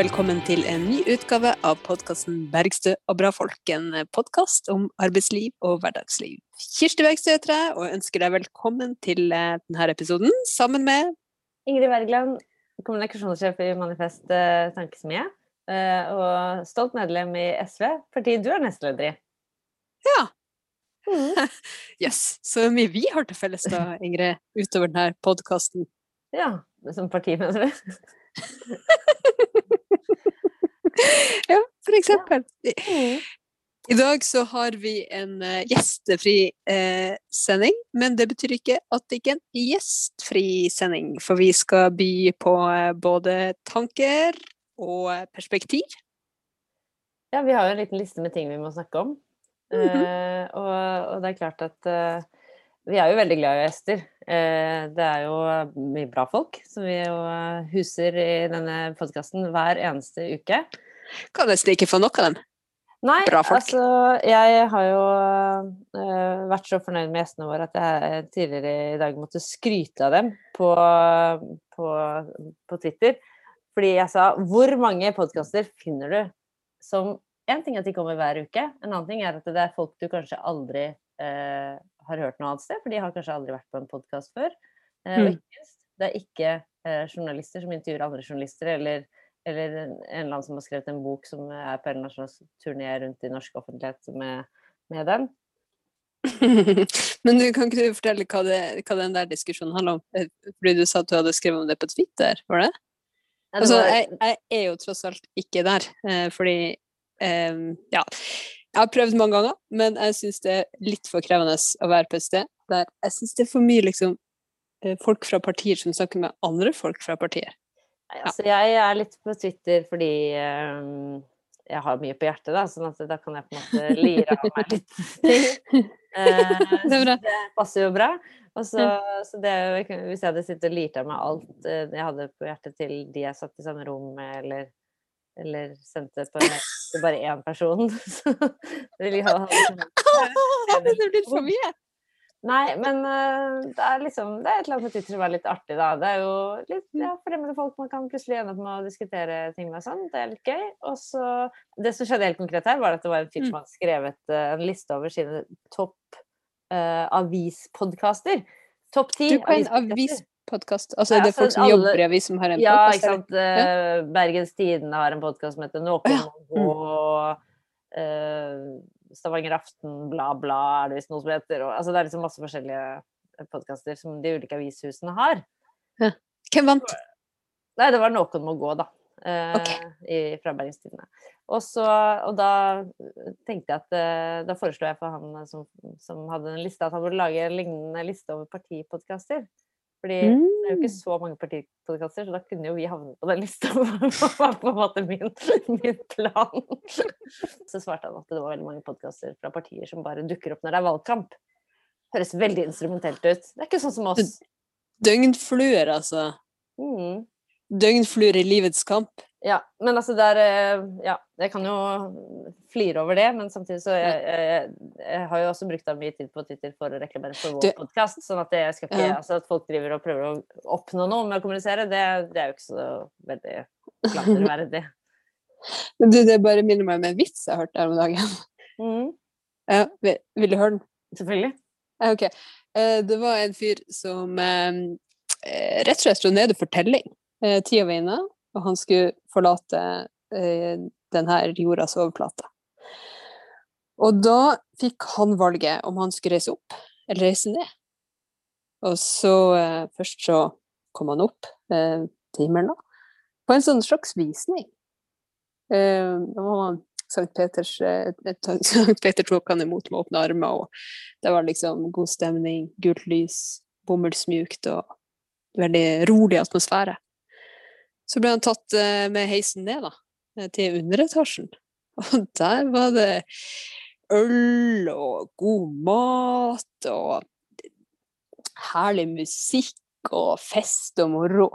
Velkommen til en ny utgave av podkasten Bergstø og bra folk. En podkast om arbeidsliv og hverdagsliv. Kirsti Bergstø heter jeg og ønsker deg velkommen til eh, denne episoden sammen med Ingrid Wergeland, kommunikasjonssjef i Manifest eh, Tankesmie. eh, Og stolt medlem i SV, partiet du er nestleder i. Ja. Yes. Så mye vi har til felles da, Ingrid, utover denne podkasten. Ja, som parti, mener du? Ja, for eksempel. I dag så har vi en eh, gjestefri eh, sending, men det betyr ikke at det ikke er en gjestfri sending, for vi skal by på eh, både tanker og eh, perspektiv. Ja, vi har jo en liten liste med ting vi må snakke om. Mhm. Eh, og, og det er klart at eh, vi er jo veldig glad i gjester. Eh, det er jo mye bra folk som vi jo huser i denne podkasten hver eneste uke. Kan nesten ikke få nok av dem. Nei, altså jeg har jo uh, vært så fornøyd med gjestene våre at jeg tidligere i dag måtte skryte av dem på, på, på Twitter. Fordi jeg sa hvor mange podkaster finner du som En ting er at de kommer hver uke, en annen ting er at det er folk du kanskje aldri uh, har hørt noe annet sted, for de har kanskje aldri vært på en podkast før. Eh, og Mm. ikke det er ikke eh, journalister som intervjuer andre journalister, eller eller en en eller annen som har skrevet en bok som er på en slags turné rundt i norsk offentlighet med, med den. Men du, kan ikke du fortelle hva, det, hva den der diskusjonen handler om? Eh, Fordi du sa at du hadde skrevet om det på Twitter, var det? Altså, jeg, jeg er jo tross alt ikke der, eh, fordi um, Ja. Jeg har prøvd mange ganger, men jeg syns det er litt for krevende å være på et sted der jeg syns det er for mye liksom folk fra partier som snakker med andre folk fra partier. Nei, altså, jeg er litt på Twitter fordi um, jeg har mye på hjertet, da, sånn at da kan jeg på en måte lire av meg litt ting. Uh, Det det passer jo bra. Og så, så det, hvis jeg hadde sittet og lirt av meg alt uh, jeg hadde på hjertet til de jeg satt i samme rom med, eller, eller sendte på en til bare én person, så ville jeg ha det blir for mye? Nei, men eh, det er liksom Det er et eller annet med Twitter som er litt artig, da. Det er jo litt ja, fremmede folk man kan plutselig ende opp med å diskutere ting med sånn. Det er litt gøy. Og så Det som skjedde helt konkret her, var at det var en fyr Mm. som hadde skrevet eh, en liste over sine topp uh, avispodkaster. Topp ti er avispodkaster. avispodkast? Altså, det er det folk altså, som alle- jobber i avis som har en Ja, podkast? ikke sant. Eh, Bergens Tidende har en podkast som heter Noen ja. må gå. Eh, Stavanger Aften, bla, bla, er det visst noe som heter. Og, altså, det er liksom masse forskjellige podkaster som de ulike avishusene har. Hvem vant? Nei, det var Noen må gå, da. eh, okay. i, fra Og, så, og da tenkte jeg at eh, Da foreslo jeg for han som, som hadde en liste, at han burde lage en lignende liste over partipodkaster. Fordi det er jo ikke Mm. så mange partipodkaster, så da kunne jo vi havnet på den lista. Det var på en måte min, min plan. Så svarte han at det var veldig mange podkaster fra partier som bare dukker opp når det er valgkamp. Høres veldig instrumentelt ut. Det er ikke sånn som oss. Døgnfluer, altså. Mm. Døgnfluer i livets kamp. Ja, men altså det er eh, Ja, jeg kan jo flire over det, men samtidig så jeg, jeg, jeg har jo også brukt av mye tid på Twitter for å reklamere for vår podkast, sånn at jeg skal ikke Ja. Altså at folk driver og prøver å oppnå noe med å kommunisere, det, det er jo ikke så veldig klanderverdig. Men Du, det bare minner meg om en vits jeg hørte her om dagen. Mm, Ja, vil, vil du høre den? selvfølgelig. Ja, ok. Eh, Det var en fyr som eh, rett og slett sto nede for telling. Tida var inne, og han skulle forlate eh, denne jordas overplate. Og da fikk han valget om han skulle reise opp eller reise ned. Og så eh, først så kom han opp eh, til himmelen, da, på en sånn slags visning. Det var Sankt Peters Sankt Peter tok han imot med åpne armer, og det var liksom god stemning, gult lys, bomullsmjukt og veldig rolig atmosfære. Så ble han tatt eh, med heisen ned, da, eh, til underetasjen. Og der var det øl og god mat og herlig musikk og fest og moro.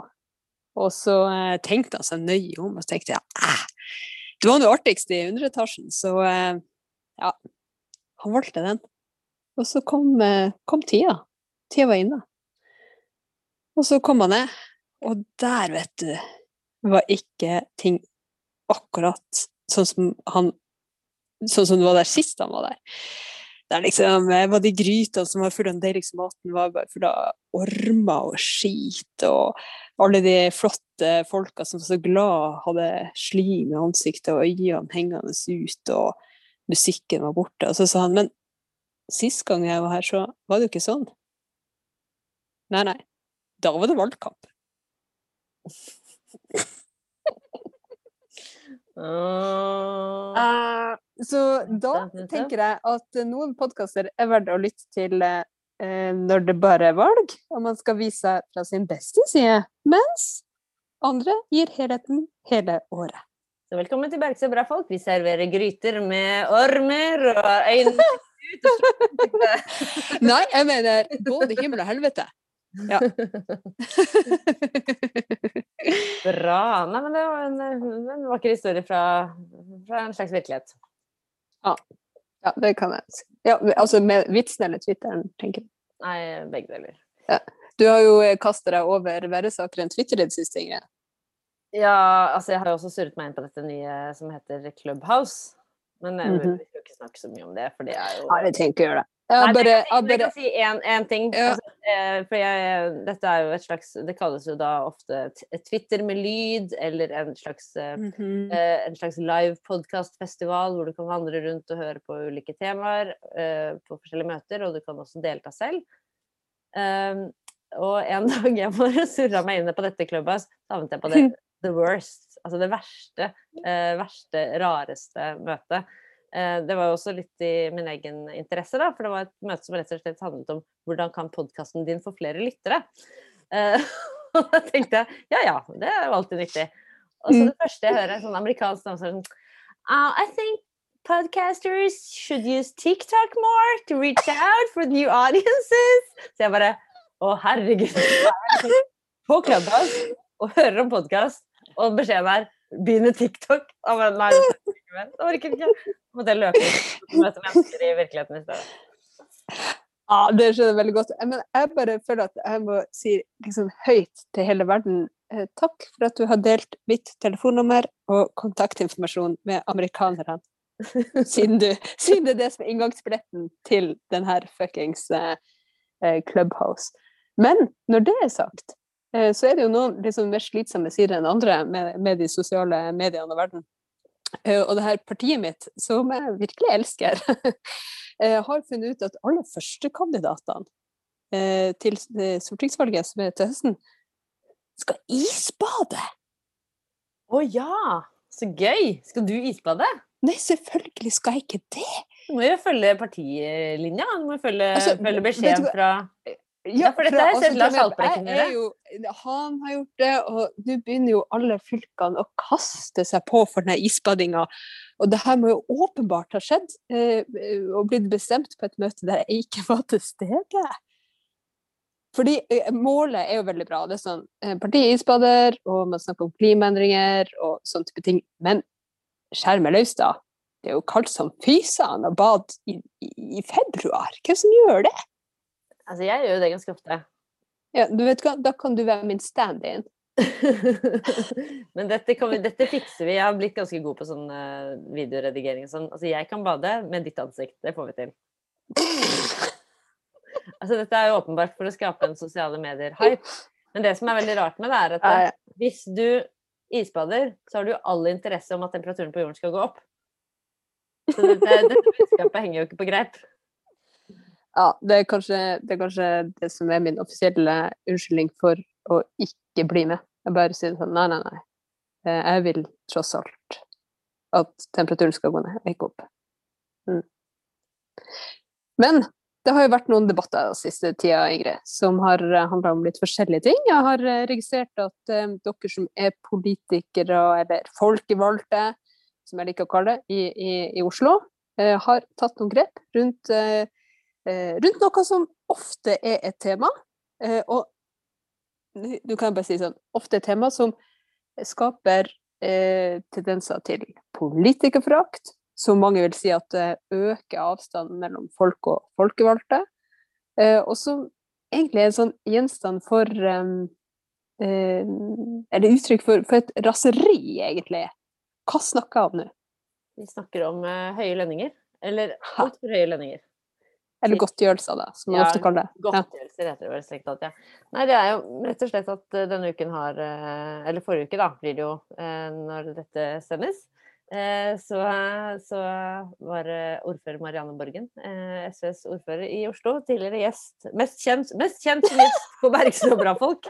Og så eh, tenkte han seg nøye om, og tenkte eh, det var det artigste i underetasjen, så ja, han valgte den. Og så kom, kom tida. Tida var inne. Og så kom han ned, og der, vet du, var ikke ting akkurat sånn som han Sånn som det var der sist han var der. Det er liksom eh, var de grytene som var fulle av den deiligste maten, var bare fulle av ormer og skit, og alle de flotte folka som var så glad hadde slim i ansiktet og øynene hengende ut, og musikken var borte. Og så sa han men sist gang jeg var her, så var det jo ikke sånn. Nei, nei. Da var det valgkamp. Uh, så da tenker jeg at noen podkaster er verdt å lytte til uh, når det bare er valg, og man skal vise seg fra sin beste side, mens andre gir helheten hele året. Så velkommen til Bergsø bra folk. Vi serverer gryter med ormer og øyne. Nei, jeg mener både himmel og helvete. Ja. Bra. Nei, men det var en, en vakker historie fra, fra, en slags virkelighet. Ja. ja det kan jeg si. Ja, altså med vitsen eller Twitteren, tenker du? Nei, begge deler. Ja. Du har jo kasta deg over verresaker enn Twitter i det siste, Ingrid. Ja, altså jeg har jo også surret meg inn på dette nye som heter Clubhouse. Men jeg vil ikke snakke så mye om det, for det er jo Nei, vi trenger ikke gjøre det. Ja, Nei, jeg, jeg kan si én ting. Ja. Altså, eh, for jeg, dette er jo et slags Det kalles jo da ofte Twitter med lyd, eller en slags, mm -hmm. eh, en slags live podkastfestival hvor du kan vandre rundt og høre på ulike temaer eh, på forskjellige møter, og du kan også delta selv. Um, og en dag jeg bare surra meg inn på dette klubba, så havnet jeg på det the worst. Altså det verste, eh, verste, rareste møtet. Eh, det var jo også litt i min egen interesse, da, for det var et møte som rett og slett handlet om hvordan kan podkasten din få flere lyttere. Eh, og da tenkte jeg ja ja, det er jo alltid nyttig. Og så mm. det første jeg hører, en sånn amerikansk dame sånn uh, I think podcasters should use TikTok more to reach out for new audiences. Så jeg bare Å, herregud. På Clubhouse og hører om podkast, og beskjeden er begynne TikTok. Oh, men orker ikke. Måtte jeg løpe ut og møte mennesker i virkeligheten i stedet. Ja, det skjønner jeg veldig godt. Men jeg bare føler at jeg må si liksom høyt til hele verden eh, takk for at du har delt mitt telefonnummer og kontaktinformasjon med amerikanerne. Siden, du, siden det er det som er inngangsbilletten til denne fuckings eh, eh, Clubhouse. Men når det er sagt, Eh, så er det jo noen liksom mer slitsomme sider enn andre med, med de sosiale mediene og verden. Eh, og det her partiet mitt, som jeg virkelig elsker, eh, har funnet ut at alle førstekandidatene til stortingsvalget som er til høsten, skal isbade! Å ja! Så gøy! Skal du isbade? Nei, selvfølgelig skal jeg ikke det! Du må jo følge partilinja. Du må følge, altså, følge beskjeden fra ja, for dette har sett Lars Haltbrekken gjøre. Han har gjort det, og nå begynner jo alle fylkene å kaste seg på for denne isbadinga. Og det her må jo åpenbart ha skjedd, eh, og blitt bestemt på et møte der jeg ikke var til stede. Fordi eh, målet er jo veldig bra. Det er sånn, eh, Partiet isbader, og man snakker om klimaendringer og sånne type ting. Men skjær meg løs, da. Det er jo kaldt som fysan å bade i, i, i februar. Hvem som gjør det? Altså, jeg gjør jo det ganske ofte. Ja, du vet hva, da kan du være min stand-in. Men dette, vi, dette, fikser vi. Jeg har blitt ganske god på sånn uh, videoredigering og sånn. Altså, jeg kan bade med ditt ansikt. Det får vi til. altså, dette er jo åpenbart for å skape en sosiale medier-hype. Men det som er veldig rart med det, er at det, hvis du isbader, så har du all interesse om at temperaturen på jorden skal gå opp. Så dette, dette budskapet henger jo ikke på greip. Ja, det er, kanskje, det er, kanskje, det som er min offisielle unnskyldning for å ikke bli med. Jeg bare sier sånn nei, nei, nei. Eh, jeg vil tross alt at temperaturen skal gå ned, ikke opp. Mm. Men det har jo vært noen debatter den siste tida, Ingrid, som har eh, handla om litt forskjellige ting. Jeg har eh, registrert at um, dere som er politikere, eller folkevalgte, som jeg liker å kalle det, i, i, i Oslo, uh, har tatt noen grep rundt Eh, rundt noe som ofte er et tema. Eh, og du kan bare si sånn ofte et tema som skaper eh, tendenser til politikerforakt, som mange vil si at øker avstanden mellom folk og folkevalgte. og som egentlig er en sånn gjenstand for eh, Eller uttrykk for, for, et raseri, egentlig. Hva snakker jeg om nå? Vi snakker om høye lønninger. Eller altfor høye lønninger. Eller godtgjørelser, da, som man ja, ofte kaller det. Godtgjørelser heter det vel strengt tatt, ja. Nei, det er jo rett og slett at denne uken har Eller forrige uke, da, blir det jo når dette sendes. Eh, så, så, var ordfører Marianne Borgen, eh, SVs ordfører i Oslo, tidligere gjest Mest kjent, mest kjent som gjest på Bergstø og Brafolk!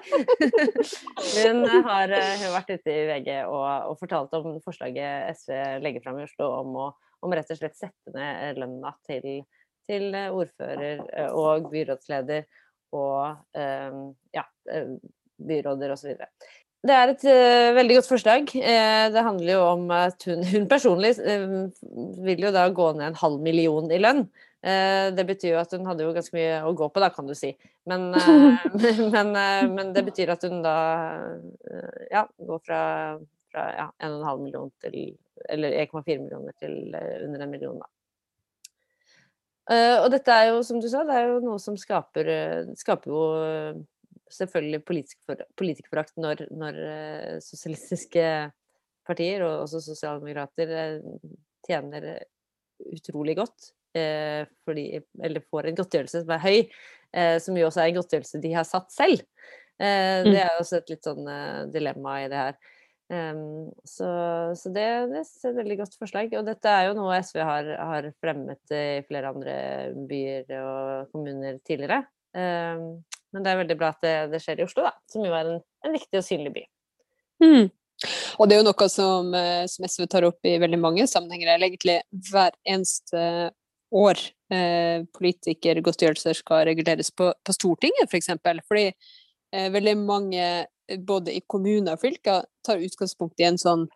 Hun har, hun vært ute i VG og, og, fortalt om forslaget SV legger fram i Oslo om å om rett og slett sette ned lønna til, til ordfører eh, og byrådsleder og ja, byråder osv. Det er et uh, veldig godt forslag. Uh, det handler jo om at hun, hun personlig uh, vil jo da gå ned en halv million i lønn. det betyr jo at hun hadde jo ganske mye å gå på, da, kan du si. Men, men, men det betyr at hun da ja, går fra, fra ja, 1,5 million til Eller 1,4 millioner til under en million, da. Og dette er jo, som du sa, det er jo noe som skaper, skaper jo selvfølgelig politikerforakt når, når sosialistiske partier, og også sosialdemokrater, tjener utrolig godt. Fordi, eller får en godtgjørelse som er høy, som jo også er en godtgjørelse de har satt selv. Mm. Det er jo også et litt sånn dilemma i det her. Um, så, så, det, det er et veldig godt forslag. Og dette er jo noe SV har, har fremmet i flere andre byer og kommuner tidligere. Um, men det er veldig bra at det, det skjer i Oslo, da, som jo er en, en viktig og synlig by. Mm. Og det er jo noe som, eh, som, SV tar opp i veldig mange sammenhenger, eller egentlig hver eneste år eh, politikergodtgjørelser skal reguleres på, på Stortinget, f.eks. For. Fordi eh, veldig mange, både i kommuner og fylker, tar utgangspunkt i en sånn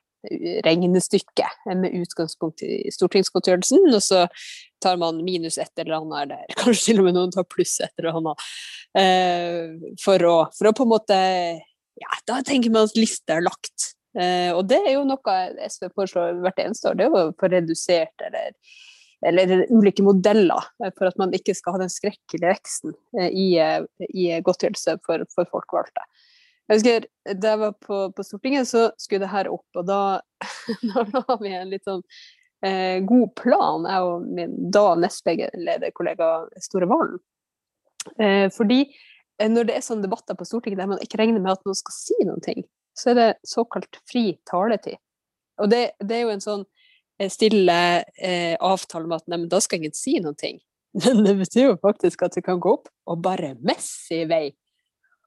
regnestykke med utgangspunkt i stortingsgodtgjørelsen, og så tar man minus et eller annet, eller kanskje til og med noen tar pluss et eller annet, eh, for, å, for, å, på en måte Ja, da tenker man at lista er lagt. Eh, og det er jo noe SV foreslår hvert eneste år, det er jo få redusert eller eller ulike modeller for at man ikke skal ha den skrekkelige veksten eh, i, i godtgjørelse for, for folkevalgte. Jeg husker Da jeg var på, på, Stortinget, så skulle det her opp, og da, da la vi en litt sånn eh, god plan, jeg og min da nestlederkollega Store Valen. Eh, fordi eh, når det er sånne debatter på Stortinget der man ikke regner med at noen skal si noen ting, så er det såkalt fri taletid. Og det, det er jo en sånn eh, stille eh, avtale med at nei, men da skal ingen si noen ting. Men det betyr jo faktisk at du kan gå opp og bare messe i vei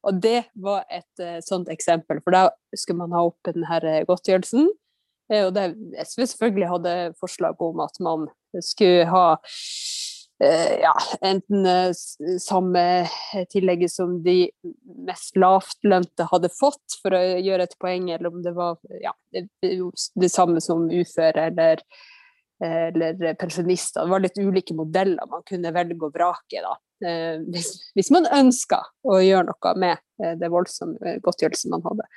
og det var et uh, sånt eksempel, for da skulle man ha opp denne eh, godtgjørelsen. Uh, og det, SV selvfølgelig hadde forslag om at man skulle ha ja, enten samme tillegget som de mest lavtlønte hadde fått, for å gjøre et poeng, eller om det var ja, det, det samme som uføre eller eller pensjonister. Det var litt ulike modeller man kunne velge og vrake. da. Eh, hvis, hvis, man ønska å gjøre noe med eh, det voldsomme eh, godtgjørelsen man hadde.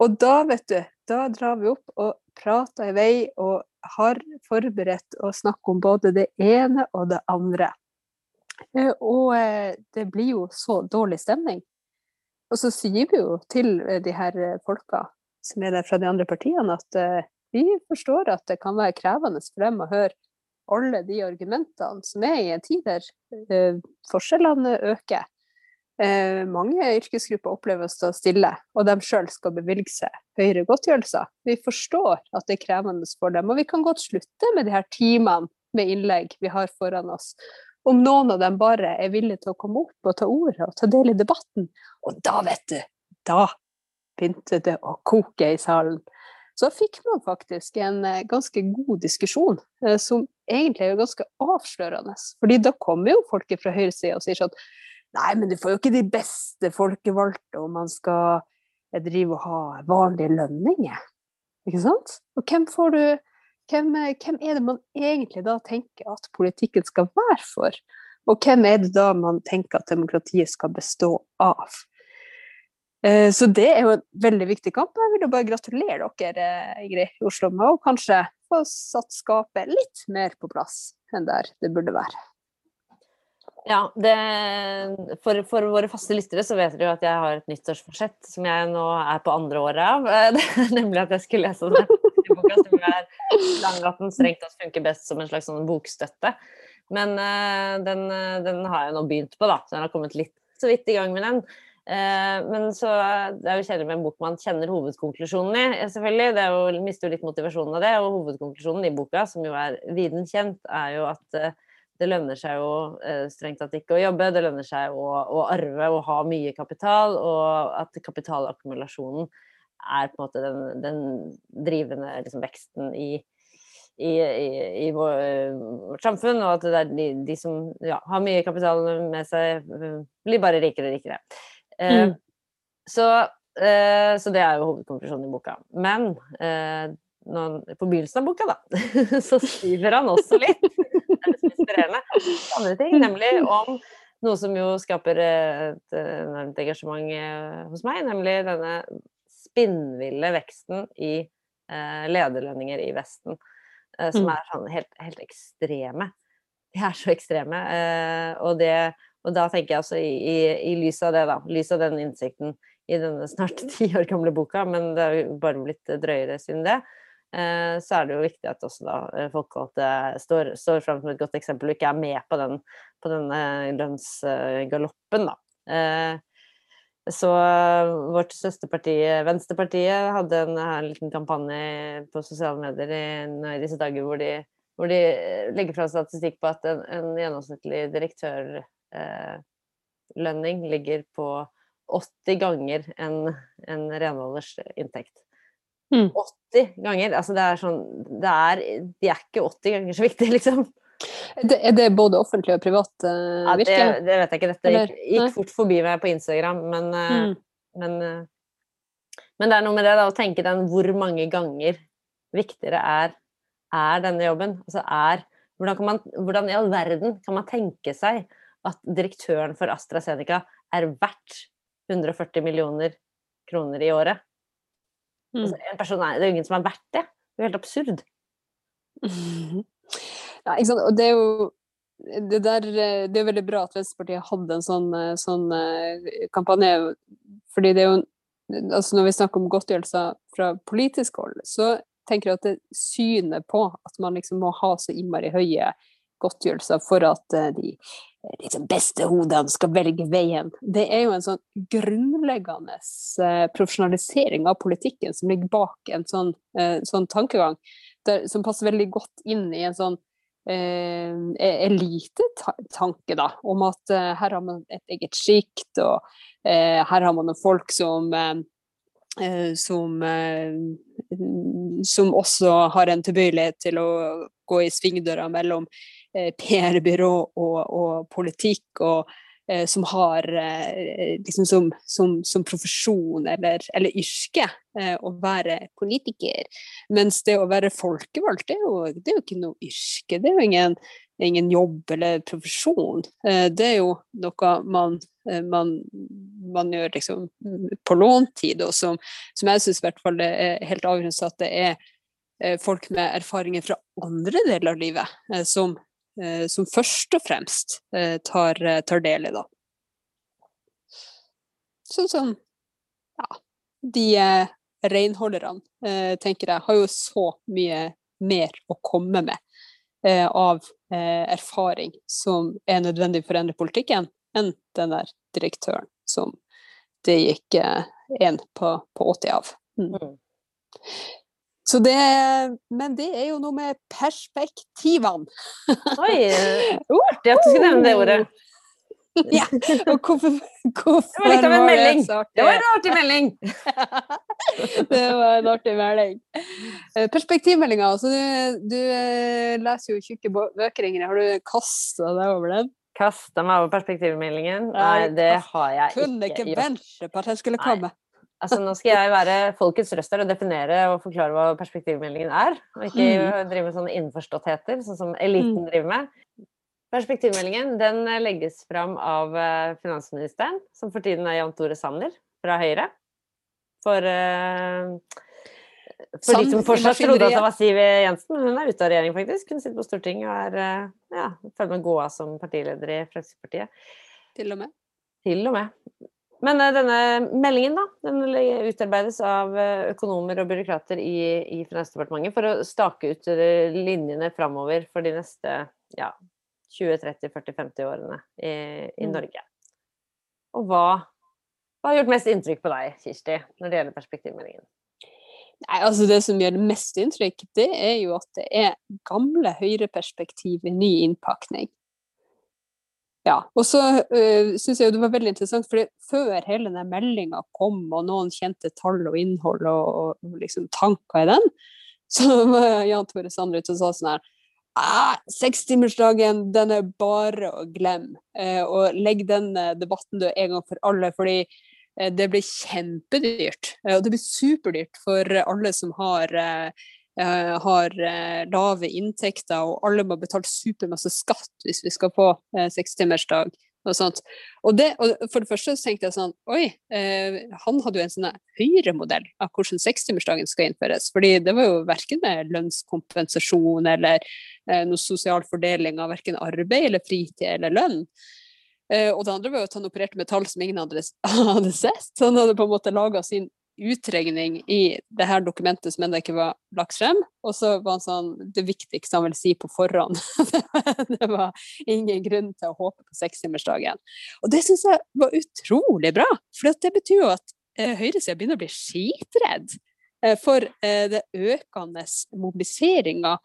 Og da, vet du, da drar vi opp og prater i vei og har forberedt å snakke om både det ene og det andre. Og det blir jo så dårlig stemning. Og så sier vi jo til de her folka som er der fra de andre partiene, at vi forstår at det kan være krevende for dem å høre alle de argumentene som er i en tid der eh, forskjellene øker. Eh, mange yrkesgrupper opplever å stå stille, og de sjøl skal bevilge seg høyere godtgjørelser. Vi forstår at det er krevende for dem, og vi kan godt slutte med de her timene med innlegg vi har foran oss. Om noen av dem bare er villige til å komme opp og ta ordet og ta del i debatten. Og da, vet du, da begynte det å koke i salen så fikk man faktisk en eh, ganske god diskusjon, eh, som egentlig er ganske avslørende. Fordi da kommer jo folk fra høyresida og sier sånn Nei, men du får jo ikke de beste folkevalgte om man skal eh, drive og ha vanlige lønninger. Ikke sant? Og hvem får du hvem, hvem er det man egentlig da tenker at politikken skal være for? Og hvem er det da man tenker at demokratiet skal bestå av? Eh, så det er jo en veldig viktig kamp. Jeg vil jo bare gratulere dere, Ingrid, i Oslo, med å kanskje få satt skapet litt mer på plass enn der det burde være. Ja, det, for, for, våre faste lyttere så vet dere jo at jeg har et nyttårsforsett som jeg nå er på andre året av. nemlig at jeg skulle lese den boka som er Langgaten strengt tatt funker best som en slags sånn bokstøtte. Men uh, den, den, har jeg nå begynt på, da. Så jeg har kommet litt så vidt i gang med den. Uh, men så det er jo kjedelig med en bok man kjenner hovedkonklusjonen i, selvfølgelig. Det er jo, mister jo litt motivasjonen av det. Og hovedkonklusjonen i boka, som jo er viden kjent, er jo at uh, det lønner seg jo strengt tatt ikke å jobbe, det lønner seg å, å arve og ha mye kapital, og at kapitalakkumulasjonen er på en måte den, den drivende liksom, veksten i, i, i, i vårt samfunn, og at det er de, de som ja, har mye kapital med seg, blir bare rikere og rikere. Eh, mm. så, eh, så, det er jo hovedkonklusjonen i boka. Men eh, når, på begynnelsen av boka, da, så skriver han også litt er inspirerende, andre ting, nemlig om noe som jo skaper et enormt engasjement hos meg, nemlig denne spinnville veksten i lederlønninger i Vesten. Som mm. er sånn helt, helt, ekstreme. De er så ekstreme. Eh, og, det, og, da tenker jeg altså i, i, i lys av det, da. Lys av den innsikten i denne snart ti år gamle boka, men det har bare blitt drøyere siden det. Eh, så er det jo viktig at også da eh, folkevalgte står, står fram som et godt eksempel og ikke er med på den på denne lønnsgaloppen, da. Eh, så vårt søsterparti, Venstrepartiet, hadde en, her liten kampanje på sosiale medier i, i disse dager hvor de, hvor de, legger fram statistikk på at en, en gjennomsnittlig direktørlønning eh, ligger på 80 ganger en, en renholders inntekt. Mm. 80 ganger! Altså det er sånn det er, De er ikke 80 ganger så viktige, liksom. Det, er det både offentlig og privat uh, ja, det, det, vet jeg ikke. Dette gikk, gikk, fort forbi meg på Instagram, men, mm. men, men, det er noe med det da, å tenke den hvor mange ganger viktigere er, er denne jobben. Altså er, hvordan, man, hvordan, i all verden kan man tenke seg at direktøren for AstraZeneca er verdt 140 millioner kroner i året? Mm. Altså, en person er, det er jo ingen som er verdt det. Det er jo helt absurd. Ja, ikke sant? Og det er jo det, der, det er veldig bra at Venstrepartiet hadde en sånn, sånn eh, kampanje. fordi det er jo altså Når vi snakker om godtgjørelser fra politisk hold, så tenker jeg at det synet på at man liksom må ha så innmari høye godtgjørelser for at eh, de liksom, beste hodene skal velge veien, det er jo en sånn grunnleggende eh, profesjonalisering av politikken som ligger bak en sånn, sånn tankegang, der, som passer veldig godt inn i en sånn eh, e-, elitetanke, da, om at eh, her har man et eget sjikt, og eh, her har man folk som eh, som, som også har en tilbøyelighet til å gå i svingdøra mellom PR-byrå og, og, politikk, og Eh, som har eh, liksom som, som, som profesjon eller, eller yrke eh, å være politiker. Mens det å være folkevalgt, det er jo, det er jo ikke noe yrke. Det er jo ingen, ingen jobb eller profesjon. Det er jo noe man, man, man gjør liksom på låntid, og som, som jeg syns er helt avgjørende at det er folk med erfaringer fra andre deler av livet som Eh, som først og fremst eh, tar, eh, tar del i, da. Sånn som ja, de renholderne, tenker jeg, har jo så mye mer å komme med av erfaring som er nødvendig for å endre politikken, enn den der direktøren som det gikk én på, på 80 av. Mm. Så det, men det er jo noe med perspektivene. Oi! Artig at du skulle nevne det ordet. Ja, og hvorfor, hvorfor Det var litt av en melding. Det var en artig melding! det var en artig melding. Eh, perspektivmeldinga, altså du, du, eh, leser jo tjukke bøker, Ingrid. Har du kasta deg over den? Kasta meg over perspektivmeldingen? Nei, det har jeg ikke gjort. Kunne ikke vente på at jeg skulle komme. Nei. Altså, nå skal jeg være folkets røst her og definere og forklare hva perspektivmeldingen er. Og ikke mm. drive med sånne innforståttheter, sånn som eliten mm. driver med. Perspektivmeldingen den legges fram av eh, finansministeren, som for tiden er Jan Tore Sanner fra Høyre. For uh, For de som fortsatt trodde at det var Siv Jensen, men hun er ute av regjering, faktisk. Hun sitter på Stortinget og er eh, ja, ferd med å gå av som partileder i Fremskrittspartiet. Til og med. Til og med. Men eh, denne meldingen, da, den utarbeides av eh, økonomer og byråkrater i, i Finansdepartementet for å stake ut eh, linjene framover for de neste ja, 20-30-40-50 årene i, i Mm. Norge. Og hva, hva har gjort mest inntrykk på deg, Kirsti, når det gjelder perspektivmeldingen? Nei, altså Det som gjør det mest inntrykk, det er jo at det er gamle høyreperspektiv i ny innpakning. Ja, og så uh, syns jeg det var veldig interessant, for før hele den meldinga kom, og noen kjente tall og innhold og, og liksom tanker i den, så var Jan Tore Sander ute og sa sånn her «Ah, Sekstimersdagen, den er bare å glemme. Eh, og legg den eh, debatten død en gang for alle, fordi eh, det blir kjempedyrt. Og det blir superdyrt for alle som har, har eh, lave inntekter, og alle må betale supermasse skatt hvis vi skal få eh, sekstimersdag. Og sånt. Og, det, og for det første tenkte jeg sånn Oi, eh, han hadde jo en sånn høyremodell av hvordan sekstimersdagen skal innføres. fordi det var jo verken lønnskompensasjon eller eh, noe sosial fordeling av verken arbeid eller fritid eller lønn. Eh, og det andre var jo at han opererte med tall som ingen andre hadde sett. Så han hadde på en måte laga sin utregning i det her dokumentet som ennå ikke var lagt frem. Og så var han sånn Det viktigste han vil si på forhånd. det var ingen grunn til å håpe på sekstimersdagen. Og det syns jeg var utrolig bra. For det betyr jo at eh, høyresida begynner å bli skitredd eh, for eh, det økende mobiliseringa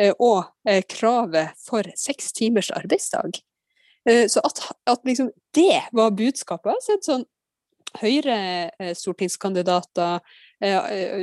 eh, og kravet for seks timers arbeidsdag. Så at, at liksom det var budskapet. Så sånn Høyre-stortingskandidater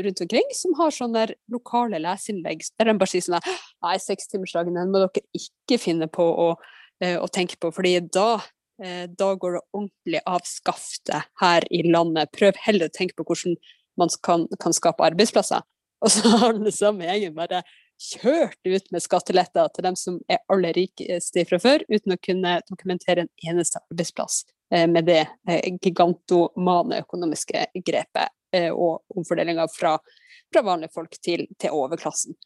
rundt omkring som har sånne lokale leseinnlegg der de bare sier sånn Nei, sekstimersdagen den må dere ikke finne på å, eh, å tenke på, fordi da, eh, da går det ordentlig av skaftet her i landet. Prøv heller å tenke på hvordan man kan, kan skape arbeidsplasser. Og så har den samme gjengen bare kjørt ut med skatteletter til dem som er aller rikeste fra før, uten å kunne dokumentere en eneste arbeidsplass eh, med det eh, gigantomane økonomiske grepet eh, og omfordelinga fra, fra vanlige folk til, til overklassen.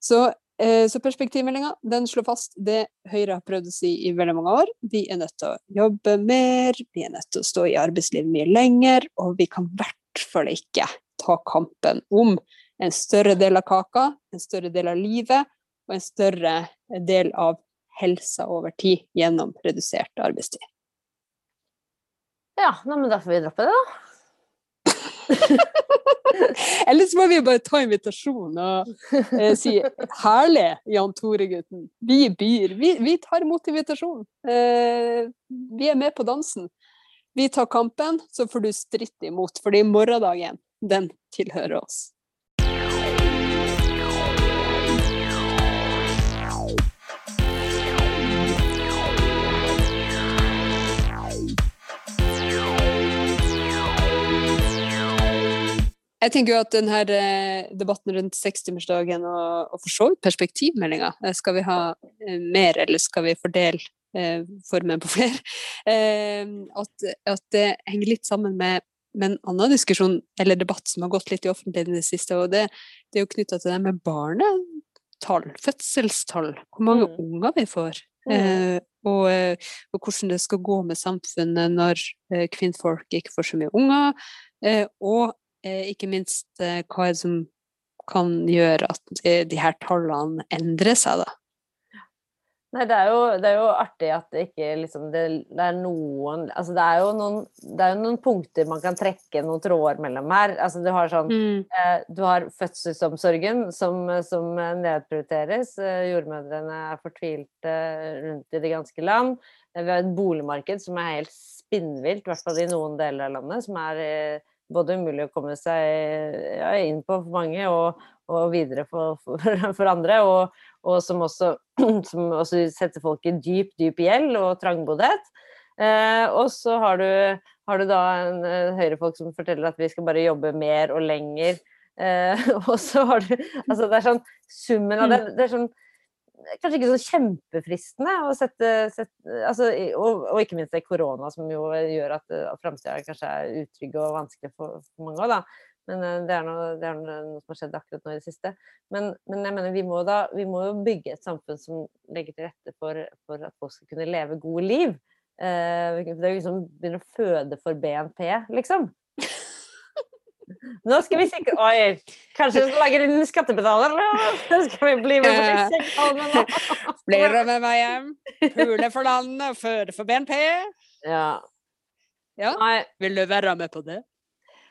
Så, eh, så perspektivmeldinga slår fast det Høyre har prøvd å si i veldig mange år. Vi er nødt til å jobbe mer, vi er nødt til å stå i arbeidslivet mye lenger, og vi kan i hvert fall ikke ta kampen om en større del av kaka, en større del av livet og en større del av helsa over tid gjennom redusert arbeidstid. Ja, nei, men da får vi droppe det, da. Eller så må vi bare ta invitasjonen og eh, si 'herlig, Jan Tore-gutten'. Vi byr. Vi, vi tar imot invitasjonen. Eh, vi er med på dansen. Vi tar kampen, så får du stritte imot, fordi morgendagen, den tilhører oss. Jeg tenker jo at denne debatten rundt sekstimersdagen og, og for så vidt perspektivmeldinga, eh, skal vi ha eh, mer, eller skal vi fordele eh, formen på flere? Eh, at, at det henger litt sammen med, med en annen diskusjon, eller debatt som har gått litt i offentligheten i det siste, og det, det er jo knytta til det med barnetall, fødselstall, hvor mange Mm. unger vi får. Mm. Eh, og, eh, og hvordan det skal gå med samfunnet når eh, kvinnfolk ikke får så mye unger. Eh, og eh, ikke minst eh, hva er det som kan gjøre at eh, de her tallene endrer seg, da. Nei, det er, jo, det er jo artig at det ikke liksom det, det er noen Altså det er jo noen Det er jo noen punkter man kan trekke noen tråder mellom her. Altså du har sånn eh, Du har fødselsomsorgen som, som nedprioriteres. Eh, jordmødrene er fortvilte rundt i det ganske land. Eh, Vi har et boligmarked som er helt spinnvilt, i hvert fall i noen deler av landet, som er eh, både umulig å komme seg ja, inn på for mange, og, og videre for, for, for andre. Og, og som, også, som også setter folk i dyp, dyp gjeld og trangboddhet. Eh, og så har du, har du da en eh, høyrefolk som forteller at vi skal bare jobbe mer og lenger. Eh, og så har du Altså det er sånn Summen av det, det er sånn kanskje ikke så kjempefristende å sette, sette altså, og, og, ikke minst det korona, som jo gjør at, at framtida kanskje er utrygg og vanskelig for, for mange da. Men uh, det er, noe, det er, noe, som har skjedd akkurat nå i det siste. Men, men jeg mener, vi må, da, vi må jo bygge et samfunn som legger til rette for, for at folk skal kunne leve gode liv. Eh, det er jo liksom begynner å føde for BNP, liksom. Nå skal vi sikre Oi, kanskje vi skal lage en skattebetaler? Nå skal vi bli med på Blir du med meg hjem? Pule for landet, føde for BNP? Ja. ja. Vil du være med på det?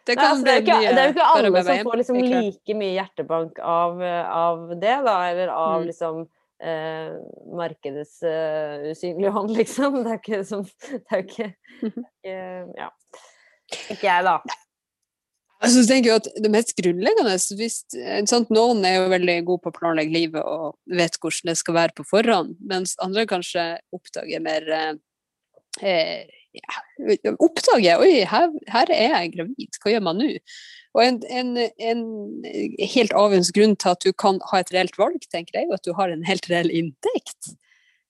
Det, Nei, altså, det, er ikke, det, er jo ikke alle som får liksom like mye hjertebank av, av det, da, eller av mm. liksom eh, markedets uh, usynlige hånd, liksom. Det er ikke sånn Det er jo ikke, ikke Ja. Ikke jeg, da. Altså, jeg tenker jo at Det mest grunnleggende hvis, sant, Noen er jo veldig gode på å planlegge livet og vet hvordan det skal være på forhånd, mens andre kanskje oppdager mer eh, eh ja, Oppdager Oi, her, her, er jeg gravid, hva gjør man nå? Og en, en, en, helt avgjørende grunn til at du kan ha et reelt valg, tenker jeg, er at du har en helt reell inntekt.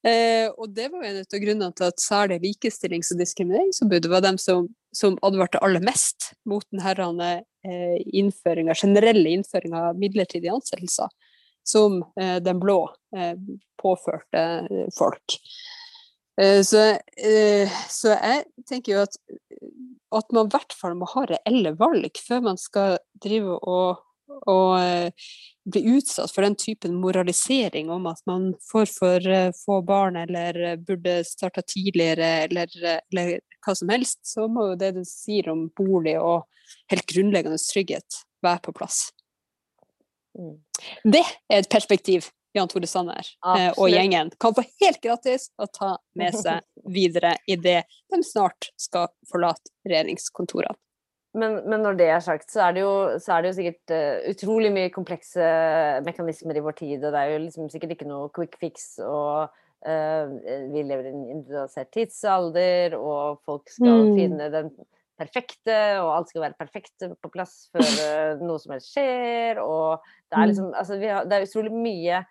Eh, og det var en av grunnene til at særlig likestillings- og diskrimineringsombudet var dem som, som advarte aller mest mot denne eh, generelle innføringa av midlertidige ansettelser som eh, den blå eh, påførte eh, folk. Eh, så, så, jeg tenker jo at, at man i hvert fall må ha reelle valg før man skal drive og å eh, bli utsatt for den typen moralisering om at man får for eh, få barn eller eh, burde starta tidligere eller, eller, hva som helst, så må jo det du sier om bolig og helt grunnleggende trygghet være på plass. Mm. Det er et perspektiv Jan Tore Sanner Absolutt. og gjengen kan få helt gratis å ta med seg videre i det de snart skal forlate regjeringskontorene. Men, men, når det er sagt, så er det jo, er det jo sikkert uh, utrolig mye komplekse mekanismer i vår tid. Og det er jo liksom sikkert ikke noe quick fix. Og uh, vi lever i en individualisert tidsalder, og folk skal mm. finne den perfekte, og alt skal være perfekt på plass før uh, noe som helst skjer. Og det er mm. liksom Altså, har, det er utrolig mye,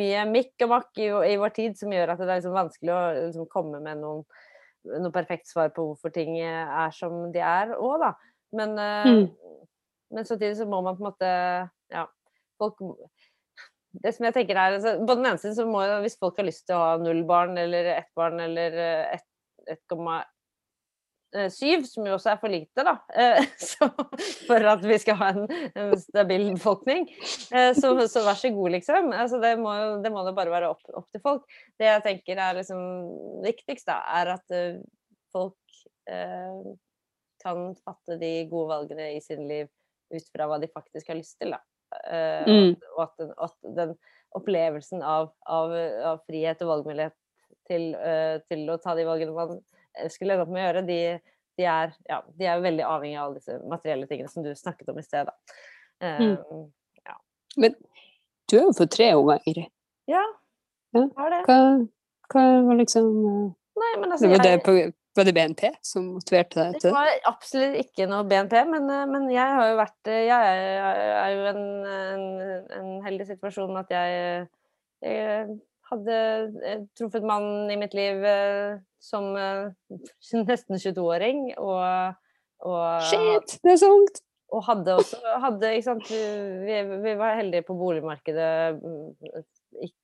mye mikk og makk i, i, vår tid som gjør at det er liksom vanskelig å liksom, komme med noen, noe perfekt svar på hvorfor ting er som de er òg, da. Men, eh, mm. men samtidig så må man på en måte Ja, folk det som jeg tenker er, altså, På den ene siden så må jo, hvis folk har lyst til å ha null barn eller ett barn eller 1,7, eh, som jo også er for lite, da, så, for at vi skal ha en, en stabil befolkning. Så, så, vær så god, liksom. Altså, det, må, det må det bare være opp, opp, til folk. Det jeg tenker er liksom viktigst, da, er at folk eh, kan fatte de gode valgene i sin liv ut fra hva de faktisk har lyst til. Da. Uh, mm. Og at den, at den opplevelsen av, av, av, frihet og valgmulighet til, uh, til, å ta de valgene man skulle ende opp med å gjøre, de, de, er, ja, de, er, veldig avhengig av alle disse materielle tingene som du snakket om i sted. Mm. ja. Men du er jo for tre unger. Ja, jeg har det. Hva, hva var liksom Nei, men altså, det var det på, var det BNP som motiverte deg til det? Det var absolutt ikke noe BNP, men, eh, men jeg har jo vært eh, Jeg er jo en, en, en heldig situasjon at jeg, jeg hadde truffet mannen i mitt liv eh, som nesten 22-åring, og, og Shit! Det er så ungt! Og hadde også hadde, ikke sant, vi, vi var heldige på boligmarkedet mm,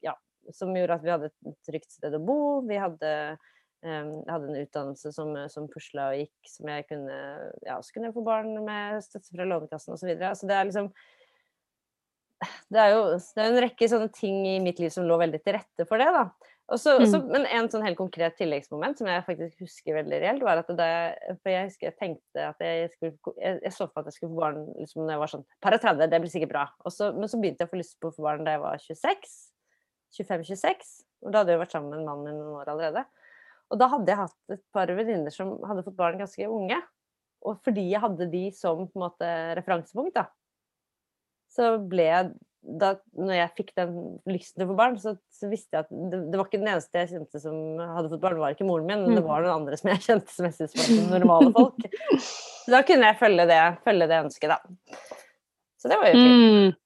ja, som gjorde at vi hadde et trygt sted å bo. Vi hadde jeg hadde en utdannelse som, som pusla og gikk, som jeg kunne Ja, så kunne jeg få barn med støtte fra Lånekassen osv. Så det er liksom det er jo det er en rekke sånne ting i mitt liv som lå veldig til rette for det. da. Også, mm. også, men en sånn helt konkret tilleggsmoment som jeg faktisk husker veldig reelt, var at da jeg, for jeg husker jeg tenkte at jeg skulle jeg, jeg, så for at jeg skulle få barn liksom, når jeg var sånn par og 30, det blir sikkert bra. Også, men så begynte jeg å få lyst på å få barn da jeg var 26. 25-26. Og da hadde jeg vært sammen med en mann i noen år allerede. Og da hadde jeg hatt et par venninner som hadde fått barn ganske unge. Og fordi jeg hadde de som på en måte referansepunkt, da, så ble jeg da når jeg fikk den lysten til å få barn, så, så visste jeg at det, det, var ikke den eneste jeg kjente som hadde fått barn, det var ikke moren min, men det mm. var noen andre som jeg kjente som jeg syntes var som normale folk. Så da kunne jeg følge det, følge det ønsket, da. Så det var jo fint. Mm.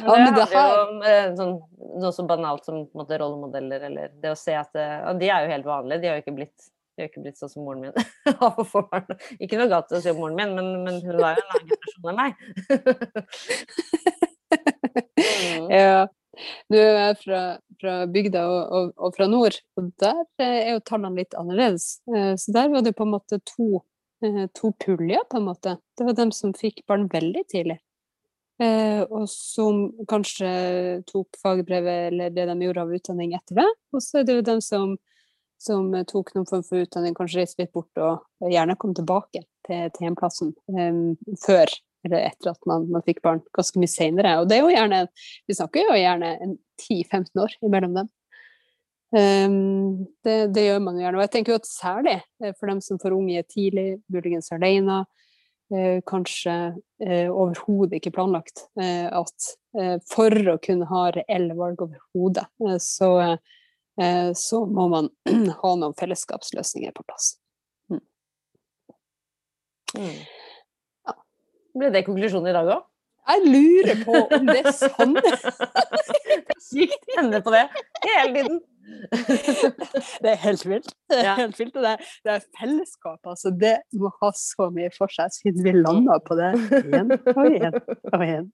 Men det, handler jo om eh, sånn, noe så banalt som måte, rollemodeller, eller det å se at Og de er jo helt vanlige, de har jo ikke blitt, de har ikke blitt sånn som moren min av å få barn. Ikke noe galt å si om moren min, men, men hun var jo en annen generasjon enn meg. mm. Ja. Du er fra, fra bygda og, og, og, fra nord, og der er jo tallene litt annerledes. Så der var det på en måte to, to puljer, på en måte. Det var dem som fikk barn veldig tidlig. Eh, og som kanskje tok fagbrevet eller det de gjorde av utdanning etter det. Og så er det jo dem som, som tok noen form for utdanning, kanskje reiste litt bort og gjerne kom tilbake til, til hjemplassen um, før eller etter at man, man fikk barn, ganske mye seinere. Og det er jo gjerne, vi snakker jo gjerne 10-15 år imellom dem. Um, det, det, gjør man jo gjerne. Og jeg tenker jo at særlig eh, for dem som får unge tidlig, muligens alene, kanskje eh, overhodet ikke planlagt. Eh, at eh, for å kunne ha reelle valg overhodet, eh, så, eh, så må man ha noen fellesskapsløsninger på plass. Mm. Mm. Ja. Ble det konklusjonen i dag òg? Jeg lurer på om det er sant. Sykt hender på det hele tiden. det er helt vilt. Det er helt vilt. Det, det er fellesskap, altså. Det må ha så mye for seg, siden vi landa på det igjen og igjen og igjen.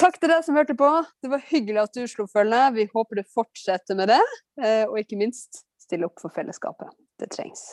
Takk til deg som hørte på. Det var hyggelig at du slo følge. Vi håper du fortsetter med det, eh, og ikke minst stille opp for fellesskapet. Det trengs.